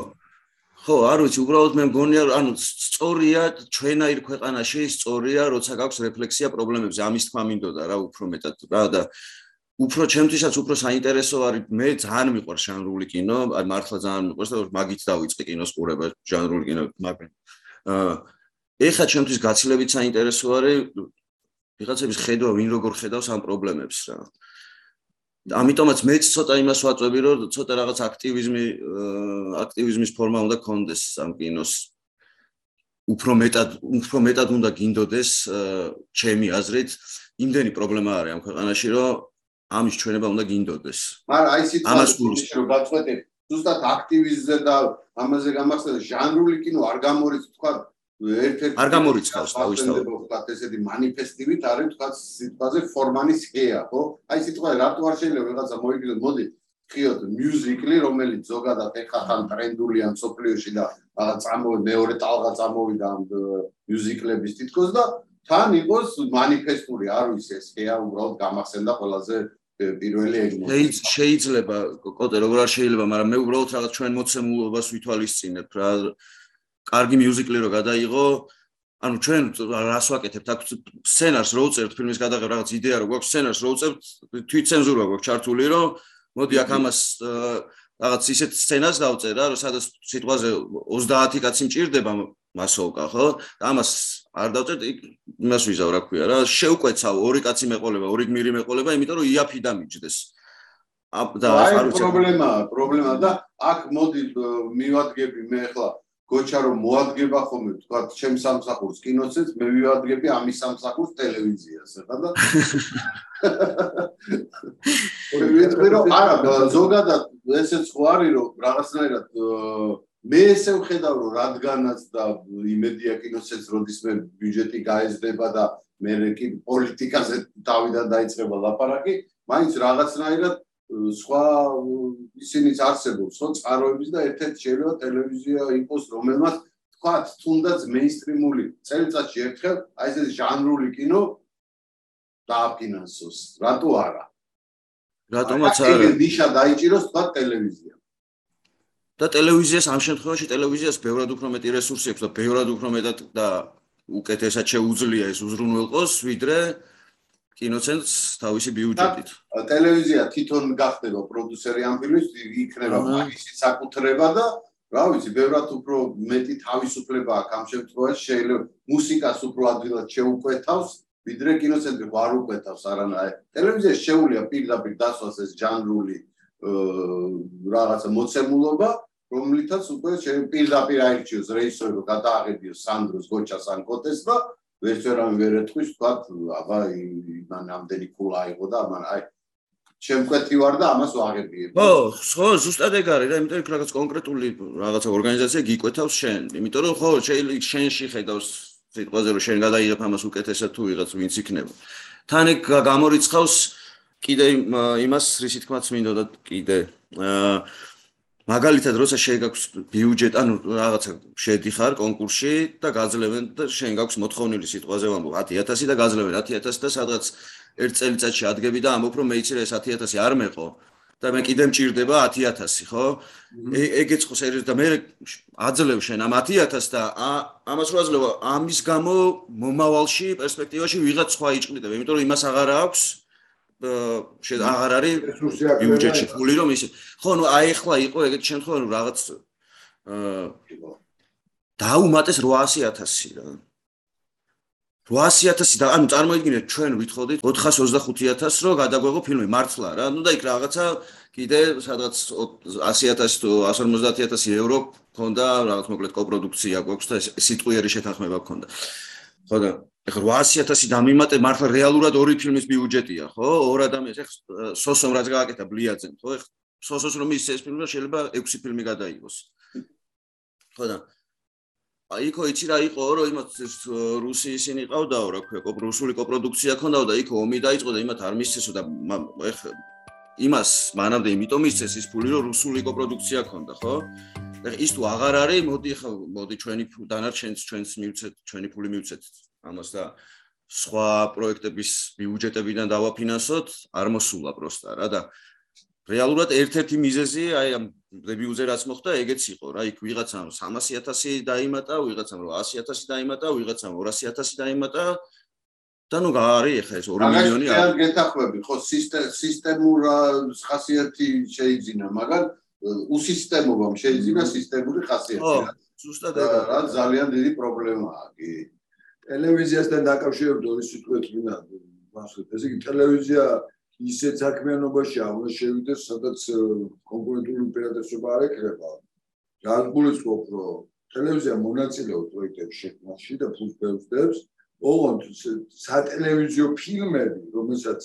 ხო არ ვიცი უბრალოდ მე მგონია ანუ სწორია ჩვენაირ ქვეყანაში სწორია როცა გაქვს რეფლექსია პრობლემებზე ამის თქმა მინდოდა რა უფრო მეტად რა და უფრო ჩემთვისაც უფრო საინტერესო არის მე ძალიან მიყვარს ჟანრული კინო აი მართლა ძალიან მიყვარს და მაგით დავიწყე კინოს ყურება ჟანრული კინო მაგრამ ეხა ჩემთვის გაცილებით საინტერესო არის ვიღაცების ხედვა ვინ როგორ ხედავს ამ პრობლემებს რა ამიტომაც მეც ცოტა იმას ვაწვევი რომ ცოტა რაღაც აქტივიზმი აქტივიზმის ფორმა უნდა კონდეს ამ კინოს. უფრო მეტად უფრო მეტად უნდა გინდოდეს ჩემი აზრით. იმდენი პრობლემა არის ამ ქვეყანაში რომ ამის ჩვენება უნდა გინდოდეს. მაგრამ აი სიტუაციაში რომ გაწყვეტე ზუსტად აქტივიზმზე და ამაზე გამახსენდა ჟანრული კინო არ გამორიც თქვა ერთ-ერთი არ გამორიცხავს თავისთავად. ვთქვათ ესეთი манифестივით არის ვთქვათ სიტყვაზე ფორმანის ჰეა, ხო? აი სიტყვა რატო არ შეიძლება რაღაცა მოიგილოთ, მოდი ხიოთ მიუზიკლი, რომელიც ზოგადად ეხახან ტრენდული ამ სოფლიოში და წამო მეორე ტალღა წამოვიდა ამ მიუზიკლების თითქოს და თან იყოს манифестური, არ ვიცი ეს ჰეა უბრალოდ გამახსენდა ყველაზე პირველი ეგმო. შეიძლება კოტე როგორ არ შეიძლება, მაგრამ მე უბრალოდ რაღაც ჩვენ მოცემულობას ვითვალისწინებ რა კარგი მიუზიკლი რო გადაიღო. ანუ ჩვენ რას ვაკეთებთ? აქ სცენარს რო უწერთ ფილმის გადაღება რაღაც იდეა რო გვაქვს სცენარს რო უწერთ თვითცენზურა გვაქვს ჩართული რომ მოდი აქ ამას რაღაც ისეთ სცენას დავწერ რა რომ სადაც სიტყვაზე 30 კაცი მჭირდება მასოვკა ხო? და ამას არ დავწერ იმას ვიზავ რა ქვია რა. შეუკვეცავ ორი კაცი მეყოლება ორი გმირი მეყოლება იმიტომ რომ იაფი დამიჯდეს და არ ვიცი პრობლემა პრობლემა და აქ მოდი მივადგები მე ახლა გოჩა რომ მოადგება ხოლმე თქვა ჩემ სამსახურს კინოცეც მე ვიადგები ამის სამსახურს ტელევიზიას ახლა და ვიტყვი რომ არა ზოგადად ესეც ხო არის რომ რაღაცნაირად მე ესე ვხედავ რომ რადგანაც და იმედია კინოცეც როდის მე ბიუჯეტი გაეზდება და მე კი პოლიტიკაზე დავიდან დაიწყება ლაპარაკი მაინც რაღაცნაირად სხვა ისინიც არსებობს ხო წყაროების და ერთ-ერთი შეიძლება ტელევიზია იყოს რომელმაც თქვათ თუნდაც მეინსტრიმული წელიწადში ერთხელ აი ეს ჟანრული კინო დააფინანსოს. რატო არა? რატომაც არა? ნიშა დაიჭიროს თქვათ ტელევიზია. და ტელევიზიას ამ შემთხვევაში ტელევიზიას ბევრად უფრო მეტი რესურსი აქვს და ბევრად უფრო მეტად და უკეთესად შეუძლია ეს უზრუნველყოს ვიდრე კინოცენტრს თავისი ბიუჯეტით. ტელევიზია თვითონ გახდება პროდიუსერი ამ ფილმის, იქნება მაგისი საკუთრება და რა ვიცი, ბევრად უფრო მეტი თავისუფლება აქვს ამ შემთხვევაში, შეიძლება მუსიკას უფრო ადვილად შეუკვეთავს, ვიდრე კინოცენტრი ვარ უკვეთავს არანაირ. ტელევიზიაში შეუულია პირდაპირ დასვას ეს ჟანრული რაღაცა მოცემულობა, რომლითაც უკვე პირდაპირ აირჩიოს რეჟისორი რომ გადააღებიოს სანდროს გოჩას ან კოტეს და ვერც ვერამ ვერ ეთქვის თქვა აბა იმან ამდენი ქულა აიღო და ამან აი შემკვეთი ვარ და ამას ვაღებიებ. ხო, ხო, ზუსტად ეგ არის და იმიტომ რომ რაღაც კონკრეტული რაღაცა ორგანიზაცია გიკვეთავს შენ. იმიტომ რომ ხო, შეიძლება შენში ხედავს სიტყვაზე რომ შენ გადაიღებ ამას უკეთესად თუ ვიღაც ვინც იქნება. თან ეგ გამორიცხავს კიდე იმას რისი თქმაც მინდოდა კიდე აა მაგალითად როცა შენ გაქვს ბიუჯეტ ანუ რაღაცა შედიხარ კონკურსში და გაძლევენ და შენ გაქვს მოთხოვნილი სიტყვაზე ვამბობ 10000 და გაძლევენ 10000 და სადღაც ერთ წელიწადში ადგები და ამბობ რომ მეიცირე ეს 10000 არ მეყო. და მე კიდე მჭირდება 10000 ხო? ეგეც ხო სერიოზ და მე აძლევ შენ ამ 10000 და ამას რო აძლევ ამის გამო მომავალში პერსპექტივაში ვიღაც სხვა იჭყიდებ იმიტომ რომ იმას აღარა აქვს აღარ არის ბიუჯეტში ფული რომ ის ხო ნუ აი ახლა იყო ეგეთი შემთხვევა რომ რაღაც აა დაუმატეს 800000 რა. 800000 და ანუ წარმოიდგინეთ ჩვენ ვითხოვდით 425000 რომ გადაგვეღო ფილმი მართლა რა. ну და იქ რაღაცა კიდე სადღაც 100000 თუ 150000 ევრო გქონდა რაღაც მოკლედ კოპროდუქცია გვაქვს და სიტყვიერი შეთანხმება გქონდა ხო და ეხლა 800000 დამიმატე მართლა რეალურად ორი ფილმის ბიუჯეტია ხო? ორ ადამიანს ეხლა სოსომ რაც გააკეთა ბლიაძემ ხო? ეხლა სოსოს რომ ის ეს ფილმი შეიძლება 6 ფილმი გადაიღოს. ხო და აი იქო იცი რა იყო რომ იმათ რუსი ისინი ყავდაო რა ქვია რუსული კოპროდუქცია ქონდაო და იქ ომი დაიწყო და იმათ არ მისცესო და ეხლა იმას მანამდე იმიტომ მისცეს ის ფული რომ რუსული კოპროდუქცია ქონდა ხო? და ის თუ აღარ არის მოდი ხა მოდი ჩვენი დანარჩენს ჩვენს მივცეთ ჩვენი ფული მივცეთ ამას და სხვა პროექტების ბიუჯეტებიდან დავაფინანსოთ არ მოსულა პროსტა რა და რეალურად ერთ-ერთი მიზეზი აი ამ დებიუზე რაც მოხდა ეგეც იყო რა. იქ ვიღაცამ 300000 დაიმატა ვიღაცამ 100000 დაიმატა ვიღაცამ 200000 დაიმატა. და ნუ გაარი ეხა ეს 2 მილიონი არის ან გეთახვები ხო სისტემურ ხასიათი შეიძინა მაგრამ უსისტემობამ შეიძინა სისტემური ხასიათი რა. ზუსტად ეგ რა ძალიან დიდი პრობლემაა კი ტელევიზიასთან დაკავშირებით ორი სიტყვით მინდა ვახსოვთ ესე იგი ტელევიზია ისეთ საქმიანობაში აღნა შევიდეს, სადაც კონკურენტული უპირატესობა არ ეკრება. განგულისხმობ, რომ ტელევიზია მონაწილეობს პროექტების შექმნაში და ფულს ბევრს ოღონდ სატელევიზიო ფილმები, რომელსაც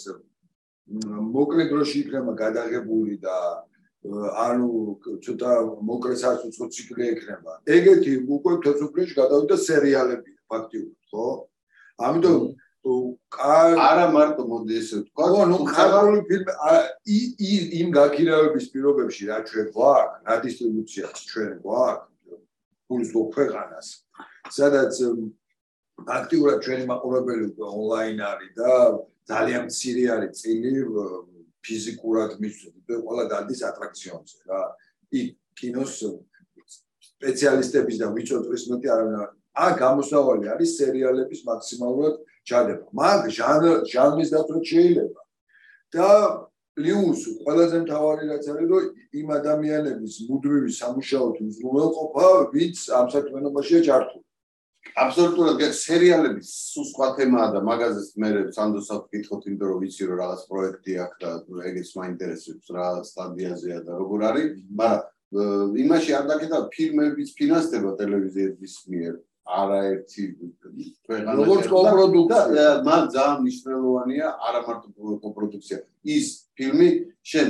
მოკლე დროში იქნება გადაღებული და ანუ ცოტა მოკლე სასუცო ციკლი ექნება. ეგეთი უკვე თესუფლეში გადავიდა სერიალები ფაქტიურად, ხო? ამიტომ არა მარტო მოდი ესე ვთქვა. ხო, ნუ ხალხური ფილმი იმ გაქირავების პირობებში რა ჩვენ გვაქვს, რა დისტრიბუცია ჩვენ გვაქვს, ფულის ქვეყანას. სადაც აქტიურად ჩვენი მაყურებელი ონლაინ არის და ძალიან მცირე არის წილი ფიზიკურად მისვლა და ყველა დადის ატრაქციონზე რა. იქ კინოს სპეციალისტების და ვიწოთვის მეტი არავინ ა გამოსავალი არის სერიალების მაქსიმალურად ჩადება. მაგ ჟანრის დაწვეთ შეიძლება. და პლუს ყველაზე მთავარი რაც არის, რომ იმ ადამიანების მუდმივი სამუშაოთი უზრუნველყოფა, ვინც ამ საქმიანობაშია ჩართული. აბსოლუტურად სერიალების სულ სხვა თემაა და მაგაზეც მე სანდოსად ვკითხოთ, იმიტომ რომ ვიცი რომ რაღაც პროექტი აქვს და ეგეც მაინტერესებს რა სტადიაზეა და როგორ არის, მაგრამ იმაში არ დაკეთა ფილმების ფინანსება ტელევიზიების მიერ. არაერთი ქვეყანა როგორც კოპროდუქცია. მან ძალიან მნიშვნელოვანია არა მარტო კოპროდუქცია. ის ფილმი შენ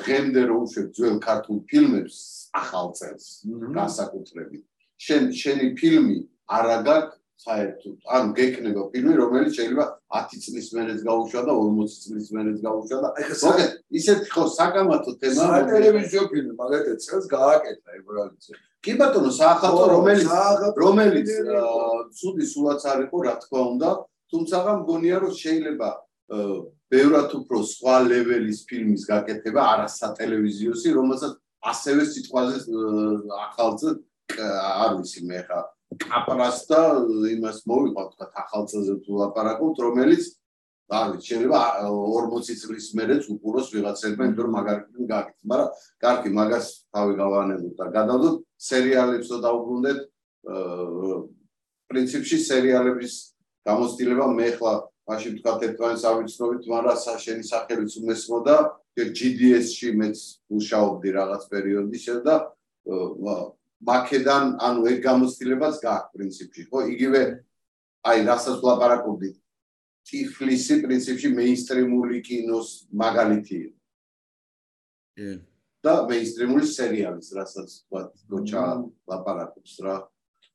დღემდე რო უშვებ ძველ ქართულ ფილმებს ახალ წელს განსაკუთრებით. შენ შენი ფილმი არა გაქვს საერთოდ ან გეკნება ფილმი რომელიც შეიძლება 10 წლის მერეც გაუშვა და 40 წლის მერეც გაუშვა და მოგეთ ისეთი ხო საკამათო თემა ტელევიზიო ფილმი მაგალითად წელს გააკეთა ებრალიცე კი ბატონო საახალწლო რომელიც რომელიც ცუდი სულაც არ იყო რა თქმა უნდა. თუმცა მგონია რომ შეიძლება ბევრად უფრო სხვა ლეველის ფილმის გაკეთება არა სატელევიზიოსი რომელსაც ასევე სიტყვაზე ახალწლ არ ვიცი მე ხა კაპრას და იმას მოვიყავ თქვა ახალწლზე თუ ლაპარაკობთ რომელიც არის შეიძლება 40 წლის მერეც უყუროს ვიღაცებმა იმიტომ რომ მაგარი გაკეთე მაგრამ კარგი მაგას თავი გავანებოთ და გადავდოთ სერიალებს და დაუბრუნდეთ პრინციპში სერიალების გამოცდილება მე ხლა მაშინ თქვა ერთმანეთს ავიცნობით მაგრამ საშენი სახელიც უმესმოდა GDS-ში მეც მუშაობდი რაღაც პერიოდი შე და მაკედან ანუ ეგ გამოცდილებაც გააქვს პრინციპში ხო? იგივე აი რასაც ვლაპარაკობდით ტიფლისი პრინციპში მეინსტრიმული კინოს მაგალითია. კი. და მეინსტრიმული სერიალის, რასაც თქვა გოჩა ლაპარაკობს რა.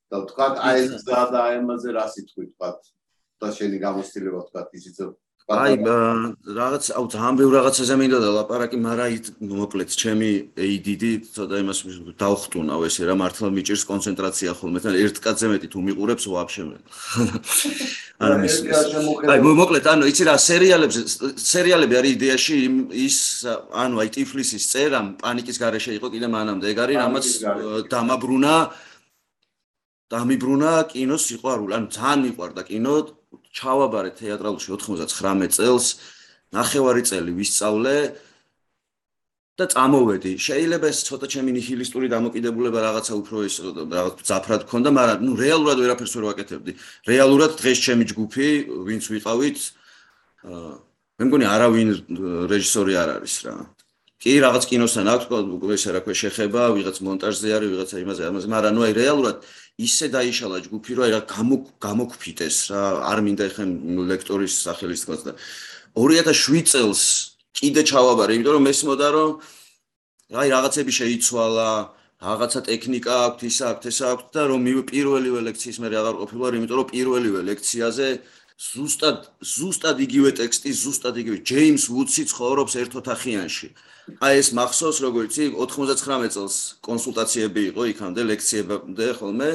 და თქვა აი ეს და აი ამაზე რა სიტყვი თქვა და შენი გამოცდილება თქვა ისიც აი რაღაც აუ ძალიან ბევრ რაღაცაზე მინდა და ლაპარაკი, მაგრამ მოკლედ ჩემი ADD ცოტა იმას დავხტუნავ ესე რა მართლა მიჭირს კონცენტრაცია ხოლმე. თან ერთ კაცზე მეტი თუ მიყურებს ვაფშე მე. არა მის აი მოკლედ ანუ იცი რა სერიალებზე სერიალები არის იდეაში ის ანუ აი ტიფლისის წერა პანიკის garaშე იყო კიდე მანამდე. ეგ არის რამაც დამაბრუნა დამიბრუნა კინოს სიყვარული. ანუ ძალიან მიყვარდა კინო ჩავაბარე თეატრალში 99 წელს ნახევარი წელი ვისწავლე და წამოვედი. შეიძლება ეს ცოტა ჩემი ნიჰილისტური დამოკიდებულება რაღაცა უფრო ის რაღაც ზაფრად ქონდა, მაგრამ ნუ რეალურად ვერაფერს ვერ ვაკეთებდი. რეალურად დღეს ჩემი ჯგუფი, ვინც ვიყავით, აა მე მგონი არავინ რეჟისორი არ არის რა. კი რაღაც კინოსთან აქვს ეს რა ქვია შეხება, ვიღაც მონტაჟზე არის, ვიღაცა იმაზე, ამაზე, მაგრამ ნუ აი რეალურად ისე დაიშალა ჯგუფი, რომ აი რა გამოგფიტეს რა, არ მინდა ხე ლექტორის სახელის თქოს და 2007 წელს კიდე ჩავაბარე, იმიტომ რომ მესმოდა რომ აი რაღაცები შეიცვალა, რაღაცა ტექნიკა აქვს, ისა აქვს, ესა აქვს და რომ პირველივე ლექციის მე აღარ ყოფილვარ, იმიტომ რომ პირველივე ლექციაზე ზუსტად ზუსტად იგივე ტექსტი, ზუსტად იგივე. ჯეიმს ვუდსი ცხოვრობს ერთ ოთახიანში. აი ეს მახსოვს როგორც 99 წელს კონსულტაციები იყო იქამდე ლექციებამდე ხოლმე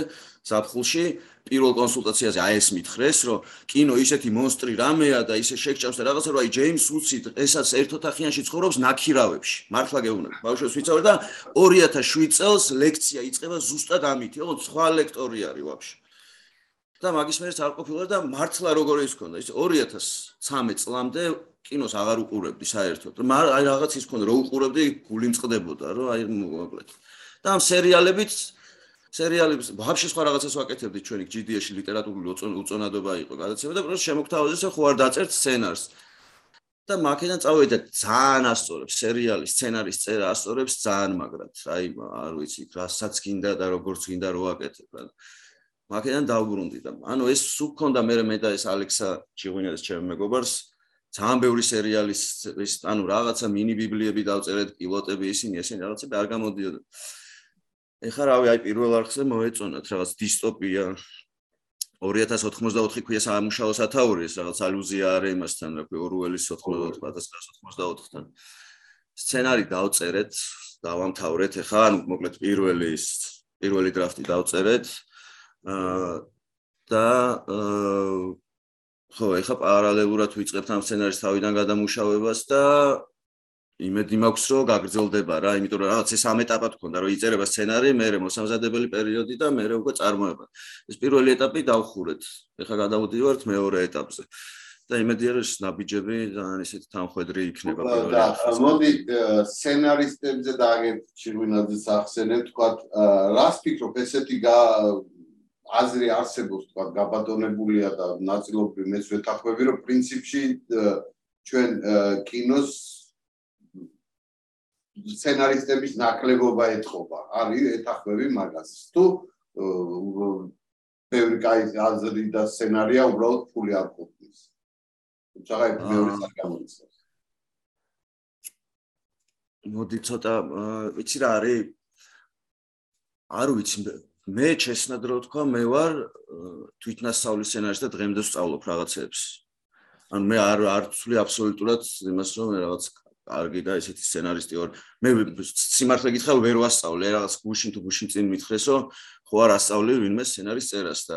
საფხულში პირველ კონსულტაციაზე აი ეს მითხრეს რომ კინო ისეთი მონსტრი რამეა და ისე შეგჭამს და რაღაცა რომ აი ჯეიმს უცი ესაც ერთ ოთახიანში ცხოვრობს ნაკირავებში მართლა გეუბნები. ბავშვებს ვიცავ და 2007 წელს ლექცია იწყება ზუსტად ამით იყო სხვა ლექტორი არის ვაფშე და მაგის მერე არ ყოფილა და მართლა როგორ ის ქონდა ის 2013 წლამდე კინოს აღარ უყურებდი საერთოდ. მაგრამ აი რაღაც ის ქონდა რომ უყურებდი გული მწყდებოდა რომ აი მოკლედ და ამ სერიალებით სერიალებს ვაფშე სხვა რაღაცას ვაკეთებდი ჩვენი GDS-ში ლიტერატურული უწონადობა იყო გადაცემა და პროს შემოგთავაზეს ხო არ დაწერთ სცენარს. და მაქედან წავედი და ძალიან ასწორებს სერიალის სცენარის წერა ასწორებს ძალიან მაგრად. აი არ ვიცი რასაც გინდა და როგორც გინდა რო აკეთებ რა მაქედან დავბრუნდი და ანუ ეს სულ ქონდა მე მე და ეს ალექსა ჩიღვინელის ჩემ მეგობარს ძალიან ბევრი სერიალის ის ანუ რაღაცა მინი ბიბლიები დავწერეთ პილოტები ისინი ესენი რაღაცები არ გამოდიოდა. ეხლა რავი აი პირველ არხზე მოეწონათ რაღაც დისტოპია. 2084 ქვია სამუშაო სათაური ეს რაღაც ალუზია არის იმასთან რა ქვია ორუელის 1984-თან სცენარი დავწერეთ დავამთავრეთ ეხლა ანუ მოკლედ პირველი ის პირველი დრაფტი დავწერეთ. აა და ხო ეხლა პარალელურად ვიწყებთ ამ სცენარის თავიდან გადამუშავებას და იმედი მაქვს რომ გაგრძელდება რა, იმიტომ რომ რაღაც ეს ამ ეტაპად ქონდა რომ იწერება სცენარი, მეორე მოსამზადებელი პერიოდი და მეორე უკვე წარმოება. ეს პირველი ეტაპი დავხურეთ. ეხლა გადავდივართ მეორე ეტაპზე. და იმედი არის ნაბიჯები ძალიან ისეთი თანხვედრი იქნება პირველი. და მოდი სცენარისტებზე დააგებ ჩირვინაძის ახსენებ, თქვა რას ფიქრობ ესეთი აზრი არსებობს, თქვა გაბატონებულია და ნაწილობრივ მეც ვეთახვები, რომ პრინციპში ჩვენ კინოს სცენარისტების ნაკლებობა ეთყობა. არის ეთახვები მაგას. თუ ბევრი კაი აზრი და სცენარია უბრალოდ ფული არ ყოფნის. თუმცა აი მეორე საკამოიცავს. მოდი ცოტა ვიცი რა არის? არ ვიცი მე ჩესნად რო თქვა მე ვარ თვითნასწავლის სცენარისტი და დღემდე ვსწავლობ რაღაცებს. ან მე არ არ ვცვლი აბსოლუტურად იმას რომ რაღაც კარგი და ესეთი სცენარისტი ვარ. მე სიმართლე გითხრა ვერ ვასწავლე რაღაც გუშინ თუ გუშინ წინ მითხრესო, ხო არ ასწავლე ვინმე სცენარის წერას და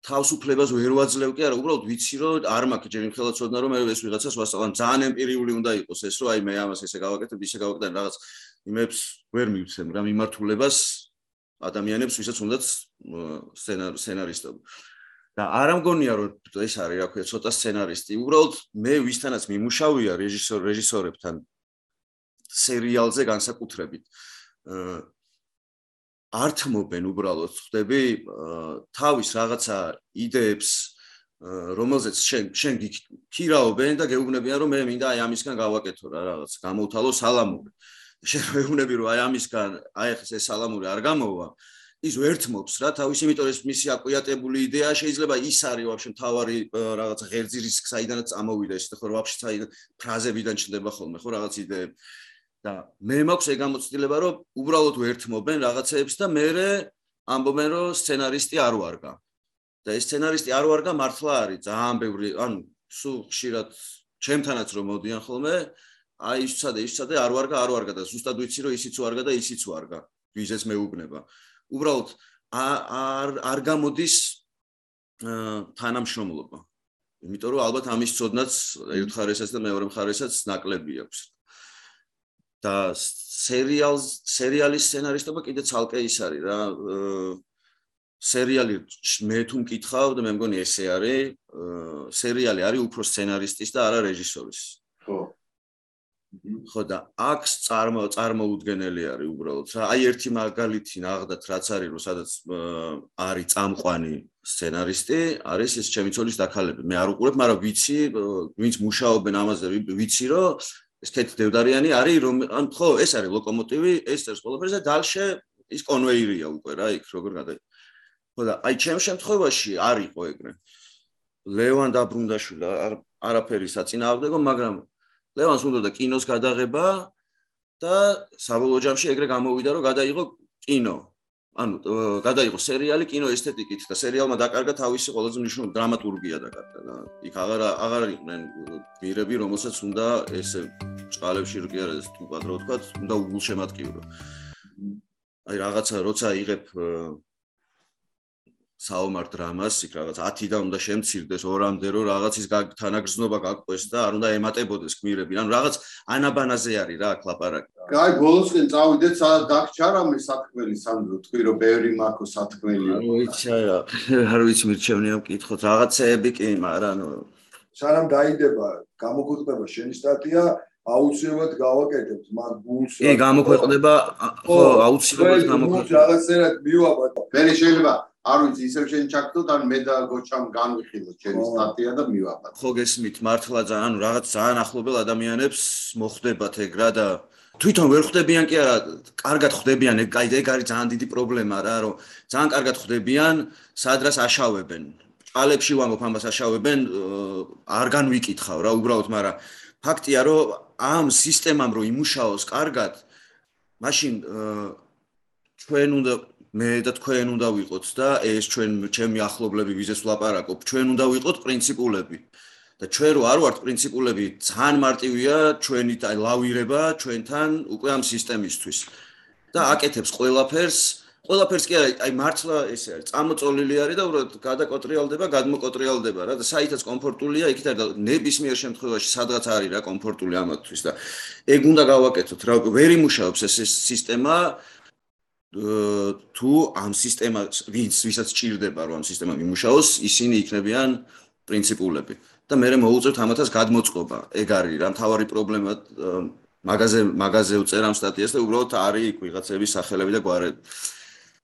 თავისუფლებას ვერ ვაძლევ კი არა, უბრალოდ ვიცი რომ არ მაქვს ჯერ იმხელა ცოდნა რომ მე ეს ვიღაცას ვასწავლან. ძალიან ემპირიული უნდა იყოს ეს, რომ აი მე ამას ესე გავაკეთებ, ისე გავაკეთებ რაღაც იმებს ვერ მივცემ რა მიმართულებას ადამიანებს, ვისაც უნდათ სცენარისტობა. და არ ამგონია რომ ეს არის რა ქვია ცოტა სცენარისტი უბრალოდ მე ვისთანაც მიმუშავია რეჟისორ რეჟისორებთან სერიალზე განსაკუთრებით. ართმობენ უბრალოდ ხვდები თავის რაღაცა იდეებს რომელზეც შენ შენ გიქირაობენ და გეუბნებიან რომ მე მინდა აი ამისგან გავაკეთო რა რაღაც გამოვთალო სალამური შენ მეუბნები რომ აი ამისგან აი ეს სალამური არ გამოვა ის ვერთმობს რა თავის იმიტომ ეს მისი აკვიატებული იდეა შეიძლება ის არის ვაფშე თავარი რაღაც ღერძი რისკ საიდანაც წამოვიდა ეს ხო ვაფშე საიდან ფრაზებიდან ჩნდება ხოლმე ხო რაღაც იდეები და მე მაქვს ეგ გამოცდილება რომ უბრალოდ ვერთმობენ რაღაცეებს და მე ამბობენ რომ სცენარისტი არ ვარგა. და ეს სცენარისტი არ ვარგა მართლა არის ძალიან ბევრი ანუ სულ ხშირად ჩემთანაც რომ მოდიან ხოლმე აი ის ცადე ის ცადე არ ვარგა არ ვარგა და ზუსტად ვიცი რომ ისიც ვარგა და ისიც ვარგა ვიზეც მეუბნება უბრალოდ არ არ გამოდის თანამშრომლობა. იმიტომ რომ ალბათ ამის წოდნაც ერთ ხარესაც და მეორე მხარესაც ნაკლები აქვს. და სერიალს სერიალის სცენარისტობა კიდე ცალკე ის არის რა. სერიალი მე თუ მკითხავ და მე მგონი ესე არის, სერიალი არის უფრო სცენარისტის და არა რეჟისორის. ხო. და აქ წარმო წარმოუდგენელი არის უბრალოდ. რა აი ერთი მაგალითი ნახდათ რაც არის რომ სადაც არის წამყვანი სცენარისტი არის ეს ჩემი ცოლის დაქალები მე არ უყურებ მაგრამ ვიცი ვინც მუშაობენ ამაზე ვიცი რომ ეს თეთ დევდარიანი არის რომ ან ხო ეს არის ლოკომოტივი ეს წერს ყველაფერს და დალშე ის კონვეირია უკვე რა იქ როგორ გადა ხო და აი ჩემ შემთხვევაში არ იყო ეგრე. ლევან დაბრუნდაშვილი არაფერი საწინააღმდეგო მაგრამ ლევანს უნდა და კინოს გადაღება და საბოლოო ჯამში ეგრე გამოვიდა რომ გადაიღო კინო. ანუ გადაიღო სერიალი კინო ესთეტიკით და სერიალმა დაკარგა თავისი ყველაზე მნიშვნელოვანი დრამატურგია დაკარგა. და იქ აღარ აღარ იყვნენ გირები რომელსაც უნდა ეს ჭალებში რკი არა ეს თუ პატრო თქვა უნდა უგულშემატკივრო აი რაღაცა როცა იღებ საომარ დრამას იქ რაღაც 10-დან უნდა შემცირდეს 2-მდე რომ რაღაც ის თანაგრძნობა გაგყვეს და არ უნდა ემატებოდეს გმირები. ანუ რაღაც ანაბანაზე არის რა აქ ლაპარაკი. კაი, ბოლოსკენ წავიდეთ სადაც დაგჩარამე სათქმელი სანდრო, თქვი რომ ბევრი მაქო სათქმელი. ანუ იცი რა, არ ვიცი მირჩევნია მკითხოთ რაღაცეები კი, მაგრამ ანუ სანამ დაიდება გამოქვეყნება შენი სტატია აუცილებლად გავაკეთებთ მაგ გულს. კი, გამოქვეყნება ხო, აუცილებლად გამოქვეყნება. რაღაცერად მივაბად. მე შეიძლება არ ვიცი ისევ შენ ჩაკდოთ ან მე და გოჩამ განვიხილოთ ჩემი სტატია და მივაბად. ხო გესმით მართლა ძალიან რაღაც ძალიან ახლობელ ადამიანებს მოხდებათ ეგ რა და თვითონ ვერ ხვდებიან კი არა, კარგად ხვდებიან ეგ კაი ეგ არის ძალიან დიდი პრობლემა რა რომ ძალიან კარგად ხვდებიან სადრას აშავებენ. ჭალებში ვამბობ ამას აშავებენ არ განვიკითხავ რა უბრალოდ მაგრამ ფაქტია რომ ამ სისტემამ რო იმუშაოს კარგად მაშინ ჩვენ უნდა მე და თქვენ უნდა ვიყოთ და ეს ჩვენ ჩემი ახლობლები ვიზეს ვლაპარაკობ. ჩვენ უნდა ვიყოთ პრინციპულები. და ჩვენ რო არ ვართ პრინციპულები ძალიან მარტივია ჩვენი აი ლავირება ჩვენთან უკვე ამ სისტემისთვის. და აკეთებს ყველაფერს. ყველაფერს კი არა აი მართლა ესე არის წამოწოლილი არის და უბრალოდ გადაკოტრიალდება გადმოკოტრიალდება რა. და საითაც კომფორტულია იქით არის და ნებისმიერ შემთხვევაში სადღაც არის რა კომფორტული ამათთვის და ეგ უნდა გავაკეთოთ რა. ვერ იმუშავებს ეს სისტემა თუ ამ სისტემას ვინც ვისაც ჭირდება რომ ამ სისტემა მიმუშაოს, ისინი იქნებიან პრინციპულები და მე მეუწევთ ამათას გადმოწყობა. ეგ არის რა მთავარი პრობლემა მაგაზე მაგაზე უწერ ამ სტატიას და უბრალოდ არის იქ ვიღაცების სახელები და გვარები.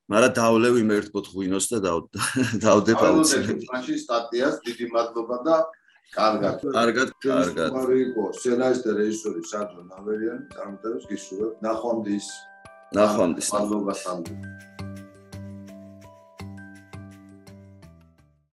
მაგრამ დავლევ იმ ერთ პოთხუინოს და დავდებ აუცილებლად. მაშინ სტატიას დიდი მადლობა და კარგად. კარგად, კარგად. მარი იყო სცენარისტი რეჟისორი სანდრო ნავერიანი, წარმატებას გისურვებ. ნახვამდის ნახვამდის მადლობა სანდრო